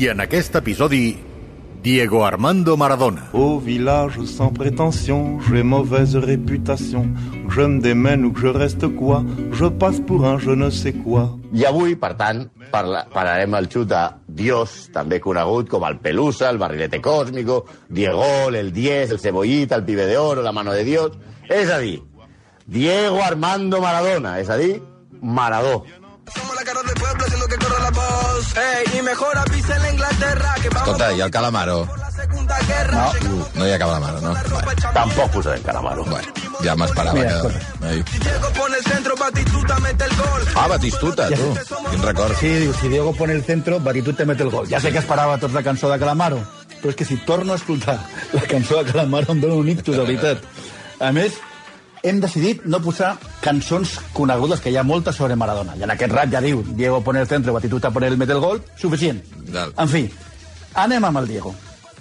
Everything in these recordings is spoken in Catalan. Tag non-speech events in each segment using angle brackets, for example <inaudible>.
I en aquest episodi, Diego Armando Maradona. Au village sans prétention, j'ai mauvaise réputation. Que je me démène ou que je reste quoi, je passe pour un je ne sais quoi. I avui, per tant, parla, parlarem el xut de Dios, també conegut com el Pelusa, el Barrilete Cósmico, Diego, el Diez, el Cebollita, el Pibe de Oro, la Mano de Dios... És a dir, Diego Armando Maradona, és a dir, Maradó. Somos la cara Escolta, i el calamaro? la guerra. Uh, no hi ha calamaro, no? Vale. Tampoc posarem calamaro. Bueno, ja m'esperava que... Ai. Diego pone el centro, Batistuta mete el gol. Ah, Batistuta, tu. Quin record. Sí, diu, si Diego pone el centro, Batitud te mete el gol. Ja sé que esperava tots la cançó de Calamaro, però és que si torno a escoltar la cançó de Calamaro em dono un ictus, de veritat. A més, hem decidit no posar cançons conegudes, que hi ha moltes sobre Maradona. I en aquest rat ja diu, Diego pone el centro, Batistuta pone el mete el gol, suficient. Val. En fi, anem amb el Diego.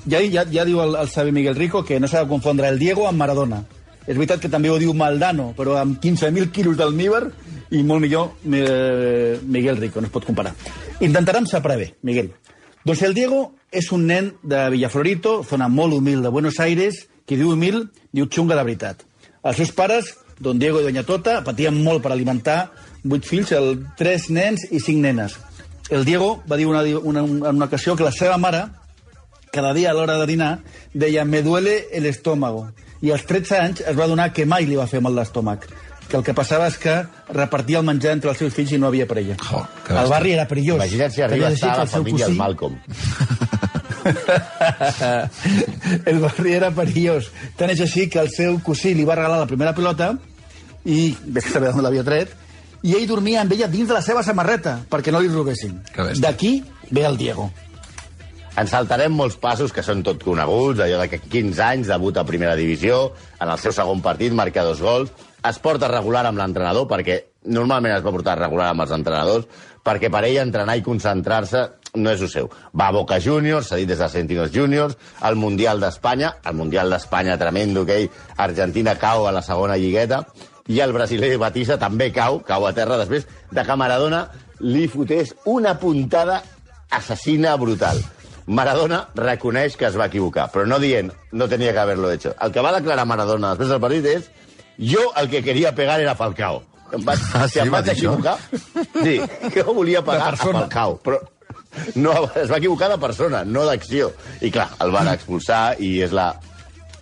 Ja, ja, ja diu el, el savi Miguel Rico que no s'ha de confondre el Diego amb Maradona. És veritat que també ho diu Maldano, però amb 15.000 quilos d'almíbar i molt millor eh, Miguel Rico, no es pot comparar. Intentarem separar bé, Miguel. Doncs el Diego és un nen de Villaflorito, zona molt humil de Buenos Aires, qui diu humil, diu xunga de veritat. Els seus pares, don Diego i doña Tota, patien molt per alimentar vuit fills, el, tres nens i cinc nenes. El Diego va dir una, una, en una ocasió que la seva mare, cada dia a l'hora de dinar, deia me duele el estómago. I als 13 anys es va donar que mai li va fer mal l'estómac que el que passava és que repartia el menjar entre els seus fills i no havia per ella. Jo, que el barri era perillós. Imagina't si arriba a estar la família del Malcolm. <laughs> <laughs> el barri era perillós. Tant és així que el seu cosí li va regalar la primera pilota i ves que saber d'on l'havia tret i ell dormia amb ella dins de la seva samarreta perquè no li bèstia. D'aquí ve el Diego. Ens saltarem molts passos que són tot coneguts, allò de que 15 anys, debut a primera divisió, en el seu segon partit marca dos gols, es porta regular amb l'entrenador, perquè normalment es va portar regular amb els entrenadors, perquè per ell entrenar i concentrar-se no és el seu. Va a Boca Juniors, s'ha dit des de Argentinos Juniors, al Mundial d'Espanya, el Mundial d'Espanya tremendo que ell, Argentina cau a la segona lligueta, i el brasiler Batista també cau, cau a terra després de que Maradona li fotés una puntada assassina brutal. Maradona reconeix que es va equivocar, però no dient no tenia que haver-lo hecho. El que va declarar Maradona després del partit és jo el que queria pegar era Falcao. Em vaig, Ah, si sí, em va vaig això? equivocar, sí, jo volia pegar a Falcao, però no, es va equivocar de persona, no d'acció. I clar, el van expulsar i és la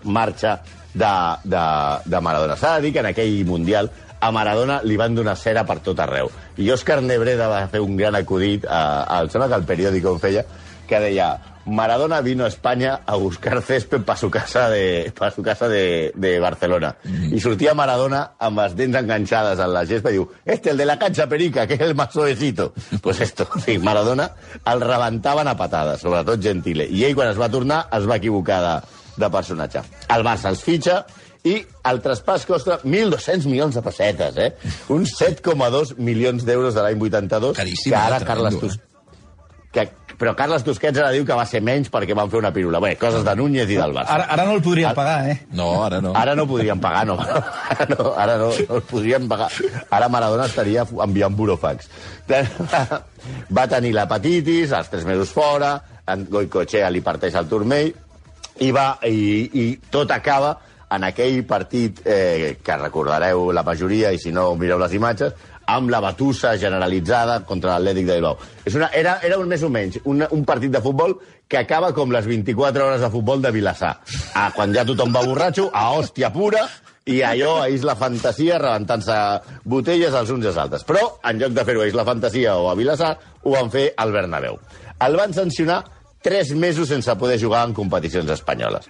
marxa de, de, de Maradona. S'ha de dir que en aquell Mundial a Maradona li van donar cera per tot arreu. I Òscar Nebreda va fer un gran acudit, a, a, em sembla que el periòdico en feia, que deia Maradona vino a España a buscar césped para su casa de, para su casa de, de Barcelona. I sortia Maradona amb les dents enganxades en la gespa i diu este, el de la cancha perica, que és el más suavecito. Pues esto, <laughs> sí, Maradona el rebentaven a patades, sobretot Gentile. I ell, quan es va tornar, es va equivocar de, de personatge. El Barça els fitxa i el traspàs costa 1.200 milions de pessetes, eh? Uns 7,2 milions d'euros de l'any 82, Caríssim, que ara eh? Carles Tremendo, Tus... Que, però Carles Tusquets ara diu que va ser menys perquè van fer una pirula. Bé, coses de Núñez i del Barça. Ara, ara no el podrien pagar, eh? No, ara no. Ara no podrien pagar, no. <laughs> Ara no, ara no, no els podrien pagar. Ara Maradona estaria enviant burofax. Va tenir l'hepatitis, els tres mesos fora, en Goicoechea li parteix el turmell, i, va, i, i tot acaba en aquell partit eh, que recordareu la majoria, i si no mireu les imatges, amb la batussa generalitzada contra l'Atlètic de Bilbao. És una, era, era un més o menys un, un partit de futbol que acaba com les 24 hores de futbol de Vilassar. Ah, quan ja tothom va borratxo, a hòstia pura, i allò a Isla Fantasia rebentant-se botelles els uns i els altres. Però, en lloc de fer-ho a Isla Fantasia o a Vilassar, ho van fer al Bernabéu. El van sancionar tres mesos sense poder jugar en competicions espanyoles.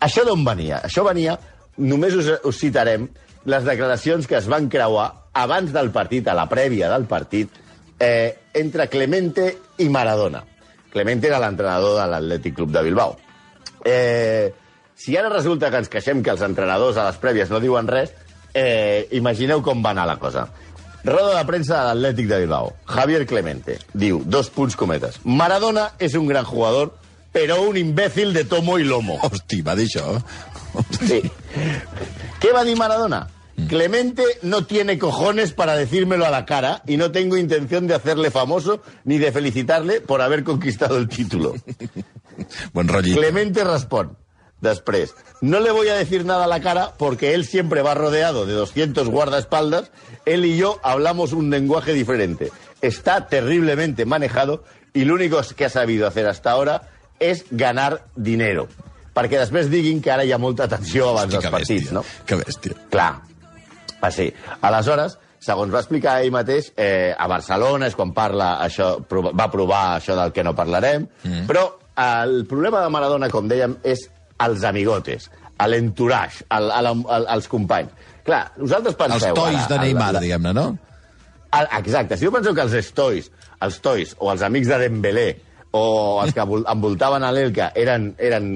Això d'on venia? Això venia, només us, us citarem les declaracions que es van creuar abans del partit, a la prèvia del partit, eh, entre Clemente i Maradona. Clemente era l'entrenador de l'Atlètic Club de Bilbao. Eh, si ara resulta que ens queixem que els entrenadors a les prèvies no diuen res, eh, imagineu com va anar la cosa. Roda de premsa de l'Atlètic de Bilbao. Javier Clemente diu, dos punts cometes. Maradona és un gran jugador, però un imbècil de tomo i lomo. Hosti, va dir això? Sí. ¿Qué va a decir Maradona? Clemente no tiene cojones para decírmelo a la cara y no tengo intención de hacerle famoso ni de felicitarle por haber conquistado el título. <laughs> Buen rollito. Clemente respon després. No le voy a decir nada a la cara porque él siempre va rodeado de 200 guardaespaldas. Él y yo hablamos un lenguaje diferente. Está terriblemente manejado y lo único que ha sabido hacer hasta ahora es ganar dinero. Perquè després diguin que ara hi ha molta tensió abans Hosti, dels partits, bèstia. no? Que bèstia. Clar, va ser. Aleshores, segons va explicar ell mateix, eh, a Barcelona és quan parla això, va provar això del que no parlarem, mm. però el problema de Maradona, com dèiem, és els amigotes, l'entourage, el, el, el, els companys. Clar, vosaltres Els penseu... tois ara, de Neymar, diguem-ne, no? el- Exacte, si tu penseu que els estois, els tois o els amics de Dembélé o els que <laughs> vol- envoltaven a l'Elka eren, eren,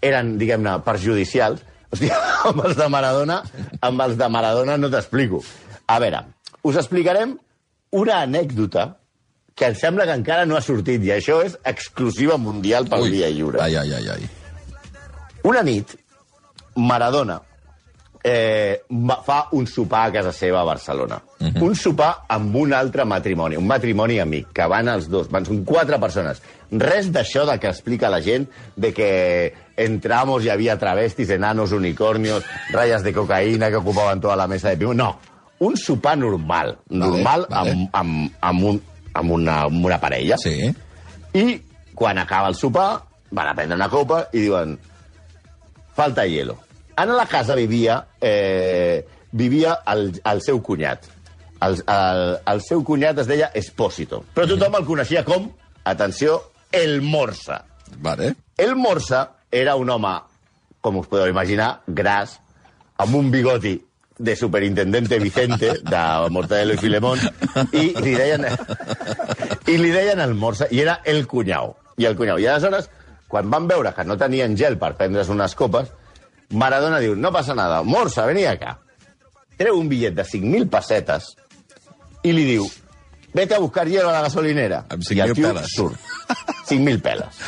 eren diguem-ne, perjudicials, hòstia, <laughs> amb els de Maradona, amb els de Maradona no t'explico. A veure, us explicarem una anècdota que em sembla que encara no ha sortit, i això és exclusiva mundial pel dia lliure. Ai, ai, ai, ai. Una nit, Maradona eh, fa un sopar a casa seva a Barcelona. Uh -huh. Un sopar amb un altre matrimoni, un matrimoni amic, que van els dos, van, són quatre persones. Res d'això de que explica la gent de que entramos y había travestis, enanos, unicornios, rayas de cocaïna que ocupaven tota la mesa de ping No, un sopar normal, normal vale. Amb, amb, amb, un, amb, una, amb una parella. Sí. I quan acaba el sopar, van a prendre una copa i diuen falta hielo. En la casa vivia, eh, vivia el, el seu cunyat. El, el, el seu cunyat es deia Espósito, però tothom el coneixia com, atenció, el Morsa. Vale. El Morsa era un home, com us podeu imaginar, gras, amb un bigoti de superintendente Vicente, de Mortadelo i Filemón, i li deien, i li deien el Morsa, i era el cunyau. I el cunyau. I aleshores, quan van veure que no tenien gel per prendre's unes copes, Maradona diu, no passa nada, Morsa, vení acá. Treu un bitllet de 5.000 pessetes i li diu, vete a buscar hielo a la gasolinera. Amb I el 5.000 tio peles. Surt. 5.000 peles.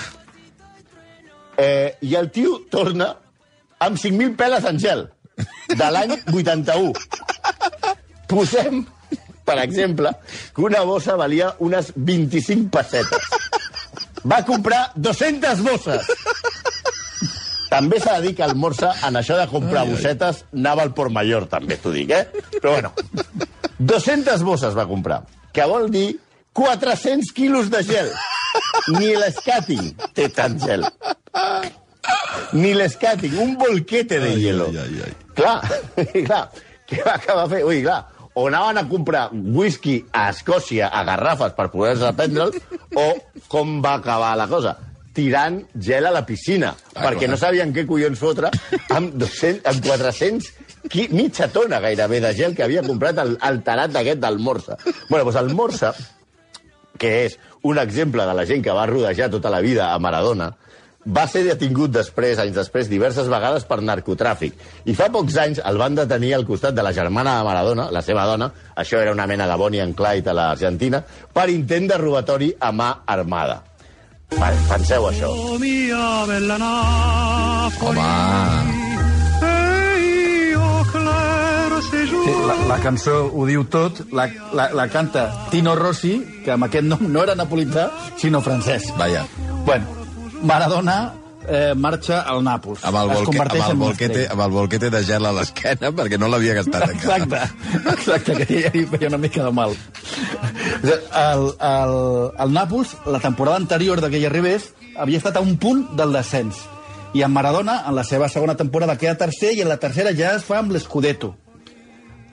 Eh, I el tio torna amb 5.000 peles en gel, de l'any 81. Posem, per exemple, que una bossa valia unes 25 pessetes. Va comprar 200 bosses. També s'ha de dir que el Morsa, en això de comprar bossetes, anava al Port Mayor, també t'ho dic, eh? Però bueno, 200 bosses va comprar, que vol dir 400 quilos de gel. Ni l'escàting té tant gel. Ni l'escàting, un bolquete de hielo. ai, ai, ai. Clar, <laughs> clar, què va acabar fent? Ui, clar, o anaven a comprar whisky a Escòcia a garrafes per poder-se prendre'l, o com va acabar la cosa? tirant gel a la piscina, Ah, perquè clar. no sabien què collons fotre amb, 200, amb 400, qui, mitja tona gairebé de gel que havia comprat el, el tarat d'aquest del Morsa. bueno, doncs el Morsa, que és un exemple de la gent que va rodejar tota la vida a Maradona, va ser detingut després, anys després, diverses vegades per narcotràfic. I fa pocs anys el van detenir al costat de la germana de Maradona, la seva dona, això era una mena de Bonnie and Clyde a l'Argentina, per intent de robatori a mà armada. Penseu això. Home, Sí, la, la cançó ho diu tot, la, la, la canta Tino Rossi, que amb aquest nom no era napolità, sinó francès. vaja. Bueno, Maradona eh, marxa al Nàpols. Amb el, converteix amb, el estrella. amb el bolquete de gel a l'esquena perquè no l'havia gastat <laughs> encara. Exacte, exacte, que ja li feia una mica de mal. El, el, el Nàpols, la temporada anterior de que hi arribés, havia estat a un punt del descens. I en Maradona, en la seva segona temporada, queda tercer, i en la tercera ja es fa amb l'Scudetto.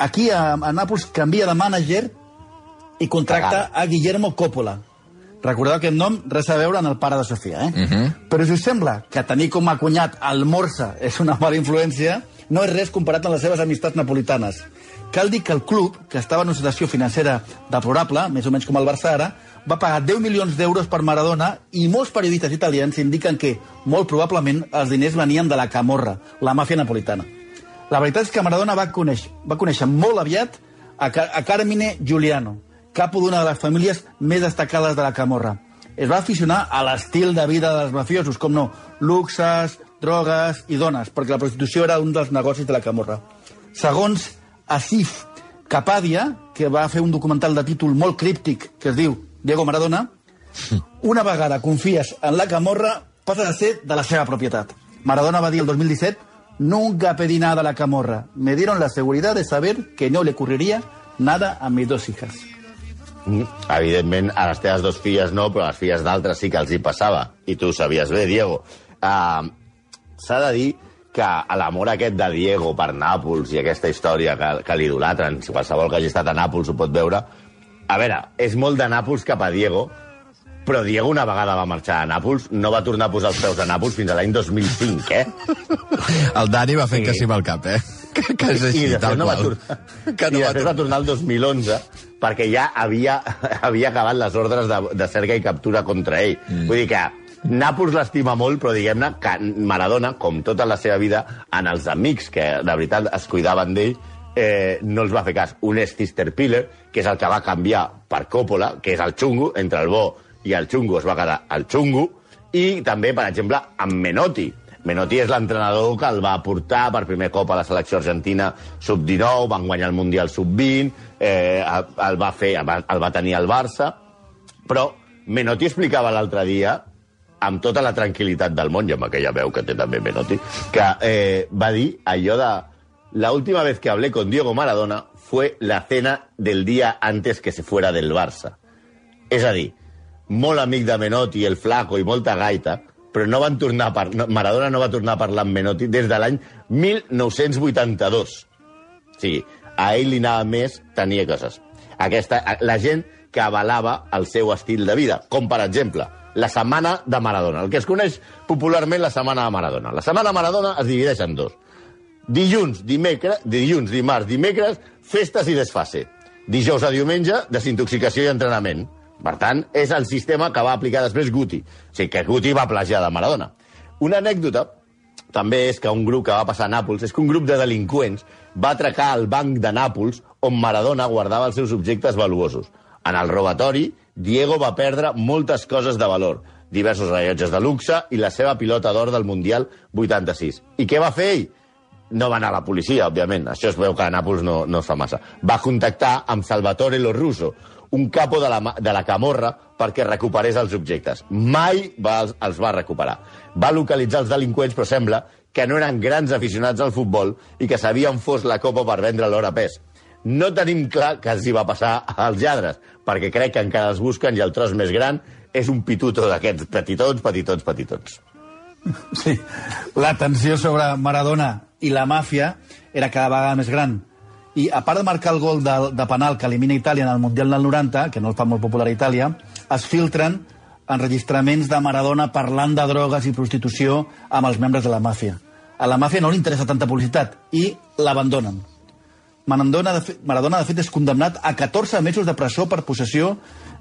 Aquí, a, a Nàpols, canvia de mànager i contracta a Guillermo Coppola. Recordeu aquest nom, res a veure en el pare de Sofia, eh? Però si us sembla que tenir com a cunyat el Morsa és una mala influència, no és res comparat amb les seves amistats napolitanes. Cal dir que el club, que estava en una situació financera deplorable, més o menys com el Barça ara, va pagar 10 milions d'euros per Maradona i molts periodistes italians indiquen que, molt probablement, els diners venien de la Camorra, la màfia napolitana. La veritat és que Maradona va conèixer, va conèixer molt aviat a, Car a Carmine Giuliano, capo d'una de les famílies més destacades de la Camorra. Es va aficionar a l'estil de vida dels mafiosos, com no, luxes, drogues i dones, perquè la prostitució era un dels negocis de la Camorra. Segons Asif Capadia, que va fer un documental de títol molt críptic que es diu Diego Maradona, una vegada confies en la Camorra, passa a ser de la seva propietat. Maradona va dir el 2017 Nunca pedí nada a la Camorra. Me dieron la seguridad de saber que no le ocurriría nada a mis dos hijas. Mm, Evidentment, a les teves dos filles no, però a les filles d'altres sí que els hi passava. I tu ho sabies bé, Diego. Uh, S'ha de dir que l'amor aquest de Diego per Nàpols i aquesta història que, que l'idolatren, si qualsevol que hagi estat a Nàpols ho pot veure, a veure, és molt de Nàpols cap a Diego, però Diego una vegada va marxar a Nàpols, no va tornar a posar els peus a Nàpols fins a l'any 2005, eh? El Dani va fer Sí. que sí amb el cap, eh? Que, que és així, I després, no va, tornar, Que i no va després va tornar. tornar el 2011 perquè ja havia, <laughs> havia acabat les ordres de, de cerca i captura contra ell. Mm. Vull dir que Nàpols l'estima molt, però diguem-ne que Maradona, com tota la seva vida, en els amics que de veritat es cuidaven d'ell, eh, no els va fer cas. Un és Sister Piller, que és el que va canviar per Coppola, que és el xungo, entre el bo i el xungo es va quedar el xungo, i també, per exemple, amb Menotti. Menotti és l'entrenador que el va portar per primer cop a la selecció argentina sub-19, van guanyar el Mundial sub-20, eh, el, va fer, el va tenir al Barça, però Menotti explicava l'altre dia, amb tota la tranquil·litat del món, i amb aquella veu que té també Menotti, que eh, va dir allò de la última vez que hablé con Diego Maradona fue la cena del día antes que se fuera del Barça. És a dir, molt amic de Menotti, el Flaco i molta gaita, però no van tornar a par... no, Maradona no va tornar a parlar amb Menotti des de l'any 1982. O sigui, a ell li anava més tenir coses. Aquesta, la gent que avalava el seu estil de vida, com per exemple la setmana de Maradona, el que es coneix popularment la setmana de Maradona. La setmana de Maradona es divideix en dos. Dilluns, dimecres, dilluns, dimarts, dimecres, festes i desfase. Dijous a diumenge, desintoxicació i entrenament. Per tant, és el sistema que va aplicar després Guti. O sigui, que Guti va plagiar de Maradona. Una anècdota també és que un grup que va passar a Nàpols és que un grup de delinqüents va atracar el banc de Nàpols on Maradona guardava els seus objectes valuosos. En el robatori, Diego va perdre moltes coses de valor, diversos rellotges de luxe i la seva pilota d'or del Mundial 86. I què va fer ell? No va anar a la policia, òbviament. Això es veu que a Nàpols no, no fa massa. Va contactar amb Salvatore Lo Russo, un capo de la, de la camorra perquè recuperés els objectes. Mai va, els, va recuperar. Va localitzar els delinqüents, però sembla que no eren grans aficionats al futbol i que sabien fos la copa per vendre l'hora pes. No tenim clar que els hi va passar als lladres, perquè crec que encara els busquen i el tros més gran és un pituto d'aquests petitons, petitons, petitons. Sí, la tensió sobre Maradona i la màfia era cada vegada més gran. I a part de marcar el gol de, de penal que elimina Itàlia en el Mundial del 90, que no el fa molt popular a Itàlia, es filtren enregistraments de Maradona parlant de drogues i prostitució amb els membres de la màfia. A la màfia no li interessa tanta publicitat i l'abandonen. Maradona, de fet, Maradona, de fet, és condemnat a 14 mesos de presó per possessió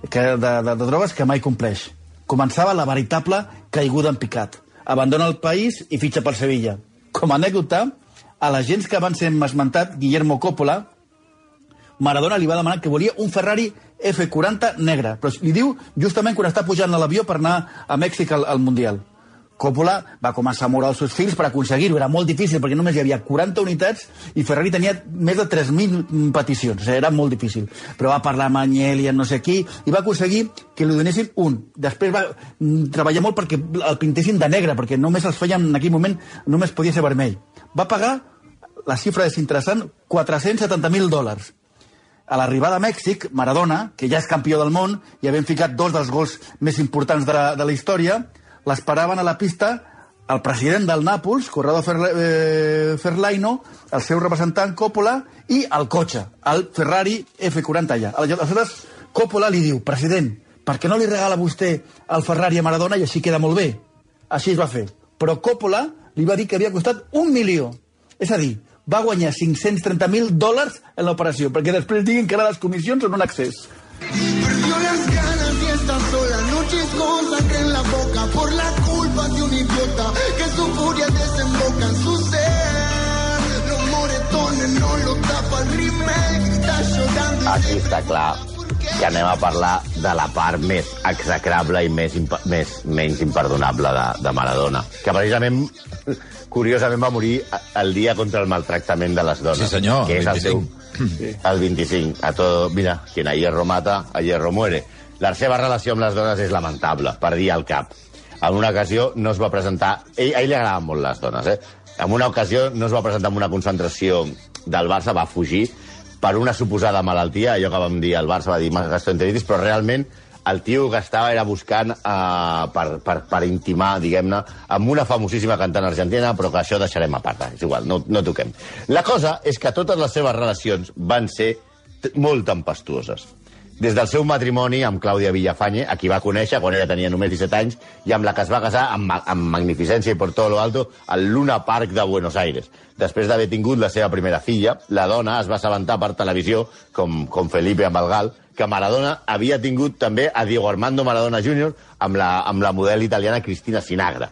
que, de, de, de drogues que mai compleix. Començava la veritable caiguda en picat. Abandona el país i fitxa per Sevilla. Com a anècdota, a la gent que van ser esmentat, Guillermo Coppola, Maradona li va demanar que volia un Ferrari F40 negre, però li diu justament quan està pujant a l'avió per anar a Mèxic al, al Mundial. Coppola va començar a moure els seus fills per aconseguir-ho. Era molt difícil perquè només hi havia 40 unitats i Ferrari tenia més de 3.000 peticions. O sigui, era molt difícil. Però va parlar amb Agnelli, no sé qui, i va aconseguir que li donessin un. Després va mm, treballar molt perquè el pintessin de negre, perquè només els feien en aquell moment, només podia ser vermell. Va pagar, la xifra és interessant, 470.000 dòlars. A l'arribada a Mèxic, Maradona, que ja és campió del món i havent ficat dos dels gols més importants de la, de la història, l'esperaven a la pista el president del Nàpols, Corrado Ferla, eh, Ferlaino, el seu representant Coppola i el cotxe, el Ferrari F40 allà. Aleshores, Coppola li diu, president, per què no li regala vostè el Ferrari a Maradona i així queda molt bé? Així es va fer. Però Coppola li va dir que havia costat un milió. És a dir, va guanyar 530.000 dòlars en l'operació, perquè després diguin que ara les comissions són un accés. Perdió las ganas y está sola, noches con sangre en la boca por la culpa de un idiota que su furia desemboca en su ser. Los moretones no lo tapa el rímel, está llorando. Aquí se està clar que anem a parlar de la part més execrable i més, impa- més menys imperdonable de, de Maradona, que precisament, curiosament, va morir el dia contra el maltractament de les dones. Sí, senyor, Que és el 25. seu... El 25. A todo, mira, quien a hierro mata, a hierro muere. La seva relació amb les dones és lamentable, per dir al cap. En una ocasió no es va presentar... Ell, a ell li agradaven molt les dones, eh? En una ocasió no es va presentar en una concentració del Barça, va fugir per una suposada malaltia, allò que vam dir, el Barça va dir gastroenteritis, però realment el tio que estava era buscant uh, per, per, per intimar, diguem-ne, amb una famosíssima cantant argentina, però que això deixarem a part, eh? és igual, no, no toquem. La cosa és que totes les seves relacions van ser molt tempestuoses. Des del seu matrimoni amb Clàudia Villafañe, a qui va conèixer quan ella tenia només 17 anys, i amb la que es va casar amb, amb magnificència i per todo lo alto al Luna Park de Buenos Aires. Després d'haver tingut la seva primera filla, la dona es va assabentar per televisió, com, com Felipe amb el Gal, que Maradona havia tingut també a Diego Armando Maradona Jr. amb la, amb la model italiana Cristina Sinagra.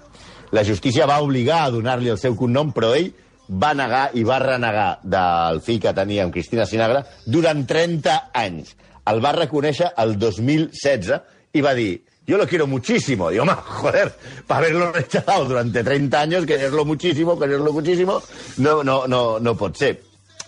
La justícia va obligar a donar-li el seu cognom, però ell va negar i va renegar del fill que tenia amb Cristina Sinagra durant 30 anys. El va reconèixer el 2016 i va dir yo lo quiero muchísimo. Digo, ma, joder, para haberlo rechazado durante 30 años, quererlo muchísimo, quererlo muchísimo, no, no, no, no pot ser.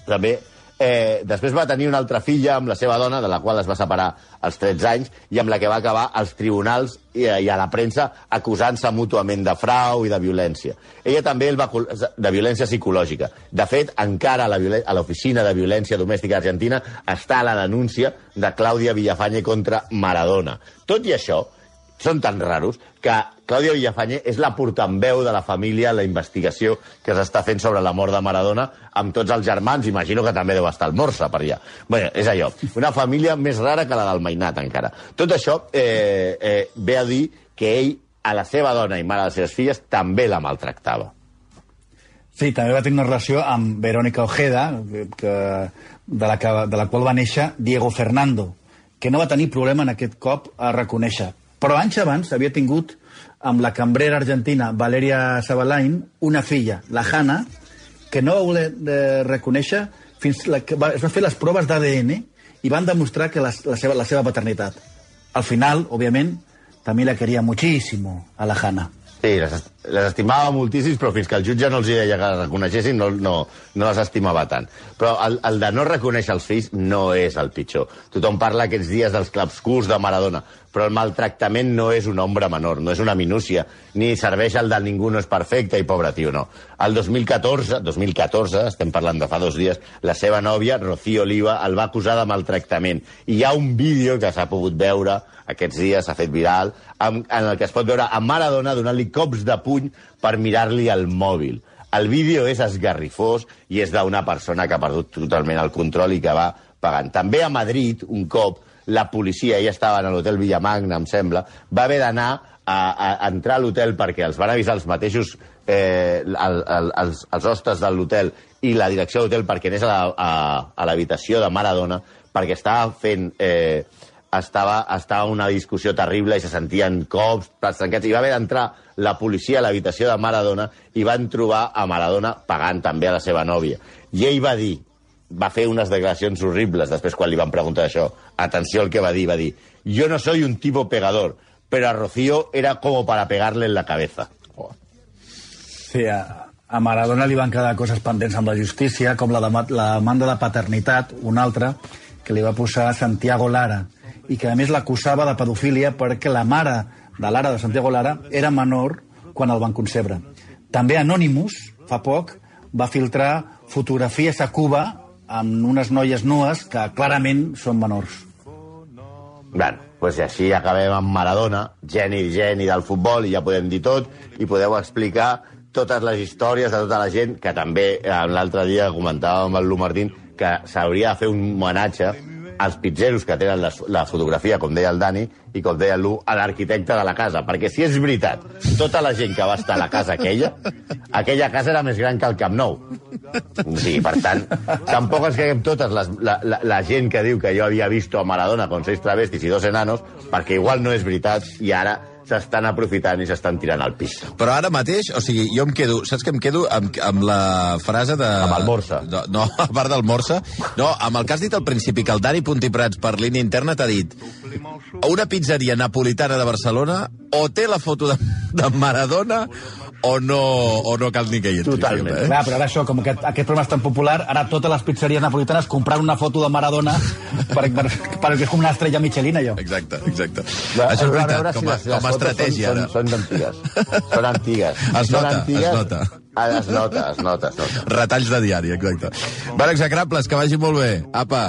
També, eh, després va tenir una altra filla amb la seva dona, de la qual es va separar als 13 anys, i amb la que va acabar als tribunals i, i a la premsa acusant-se mútuament de frau i de violència. Ella també el va de violència psicològica. De fet, encara a l'oficina de violència domèstica argentina està la denúncia de Clàudia Villafañe contra Maradona. Tot i això, són tan raros que Clàudia Villafañe és la portaveu de la família la investigació que s'està fent sobre la mort de Maradona amb tots els germans. Imagino que també deu estar el Morsa per allà. Bé, és allò. Una família més rara que la del Mainat, encara. Tot això eh, eh, ve a dir que ell, a la seva dona i mare de les seves filles, també la maltractava. Sí, també va tenir una relació amb Verónica Ojeda, que, de, la que, de la qual va néixer Diego Fernando, que no va tenir problema en aquest cop a reconèixer. Però anys abans havia tingut amb la cambrera argentina Valeria Sabalain una filla, la Hanna, que no va voler eh, reconèixer fins la que va, es va fer les proves d'ADN i van demostrar que la, la, seva, la seva paternitat. Al final, òbviament, també la queria muchísimo a la Hanna. Sí, les estimava moltíssims, però fins que el jutge no els deia que les reconeguessin, no, no, no les estimava tant. Però el, el de no reconèixer els fills no és el pitjor. Tothom parla aquests dies dels clapscurs de Maradona, però el maltractament no és un ombra menor, no és una minúcia, ni serveix el del ningú no és perfecte i pobre tio, no. El 2014, 2014, estem parlant de fa dos dies, la seva nòvia, Rocío Oliva, el va acusar de maltractament. I hi ha un vídeo que s'ha pogut veure aquests dies, s'ha fet viral, amb, en el que es pot veure a Maradona donant-li cops de puny per mirar-li el mòbil. El vídeo és esgarrifós i és d'una persona que ha perdut totalment el control i que va pagant. També a Madrid, un cop, la policia, ella estava en l'hotel Villamagna, em sembla, va haver d'anar a, a, a entrar a l'hotel perquè els van avisar els mateixos eh, el, el, els, els hostes de l'hotel i la direcció de l'hotel perquè anés a a- a l'habitació de Maradona perquè estava fent... Eh, estava, estava una discussió terrible i se sentien cops, plats trencats, i va haver d'entrar la policia a l'habitació de Maradona i van trobar a Maradona pagant també a la seva nòvia. I ell va dir, va fer unes declaracions horribles després quan li van preguntar això. Atenció al que va dir, va dir, yo no soy un tipo pegador, pero a Rocío era como para pegarle en la cabeza. Oh. Sí, a, a Maradona li van quedar coses pendents amb la justícia, com la, de, la demanda de paternitat, una altra, que li va posar Santiago Lara, i que a més l'acusava de pedofília perquè la mare de Lara, de Santiago Lara, era menor quan el van concebre. També Anonymous, fa poc, va filtrar fotografies a Cuba amb unes noies nues que clarament són menors. Bueno, pues així acabem amb Maradona, geni, geni del futbol, i ja podem dir tot, i podeu explicar totes les històries de tota la gent, que també eh, l'altre dia comentàvem amb el Lu Martín que s'hauria de fer un homenatge els pitzeros que tenen la, la fotografia, com deia el Dani, i com deia Lu, a l'arquitecte de la casa. Perquè si és veritat, tota la gent que va estar a la casa aquella, aquella casa era més gran que el Camp Nou. O sigui, per tant, tampoc ens caguem totes les, la, la, la gent que diu que jo havia vist a Maradona con seis travestis i dos enanos, perquè igual no és veritat i ara s'estan aprofitant i s'estan tirant al pis. Però ara mateix, o sigui, jo em quedo... Saps que em quedo amb, amb la frase de... Amb el Morsa. No, no, <laughs> a part del Morsa. No, amb el que has dit al principi, que el Dani Puntiprats per línia interna t'ha dit una pizzeria napolitana de Barcelona o té la foto de, de Maradona o no, o no cal ni que hi entri. Totalment. Eh? Clar, però ara això, com aquest, aquest programa és tan popular, ara totes les pizzeries napolitanes comprant una foto de Maradona <laughs> per, per, per, és com una estrella Michelin, allò. Exacte, exacte. Va, Això és veritat, si com a, les com a estratègia, són, ara. Són, són antigues. Són antigues. <laughs> Es Són nota, antigues. es nota. Ah, es nota, es nota, es nota. Retalls de diari, exacte. Bueno, execrables, que vagi molt bé. Apa.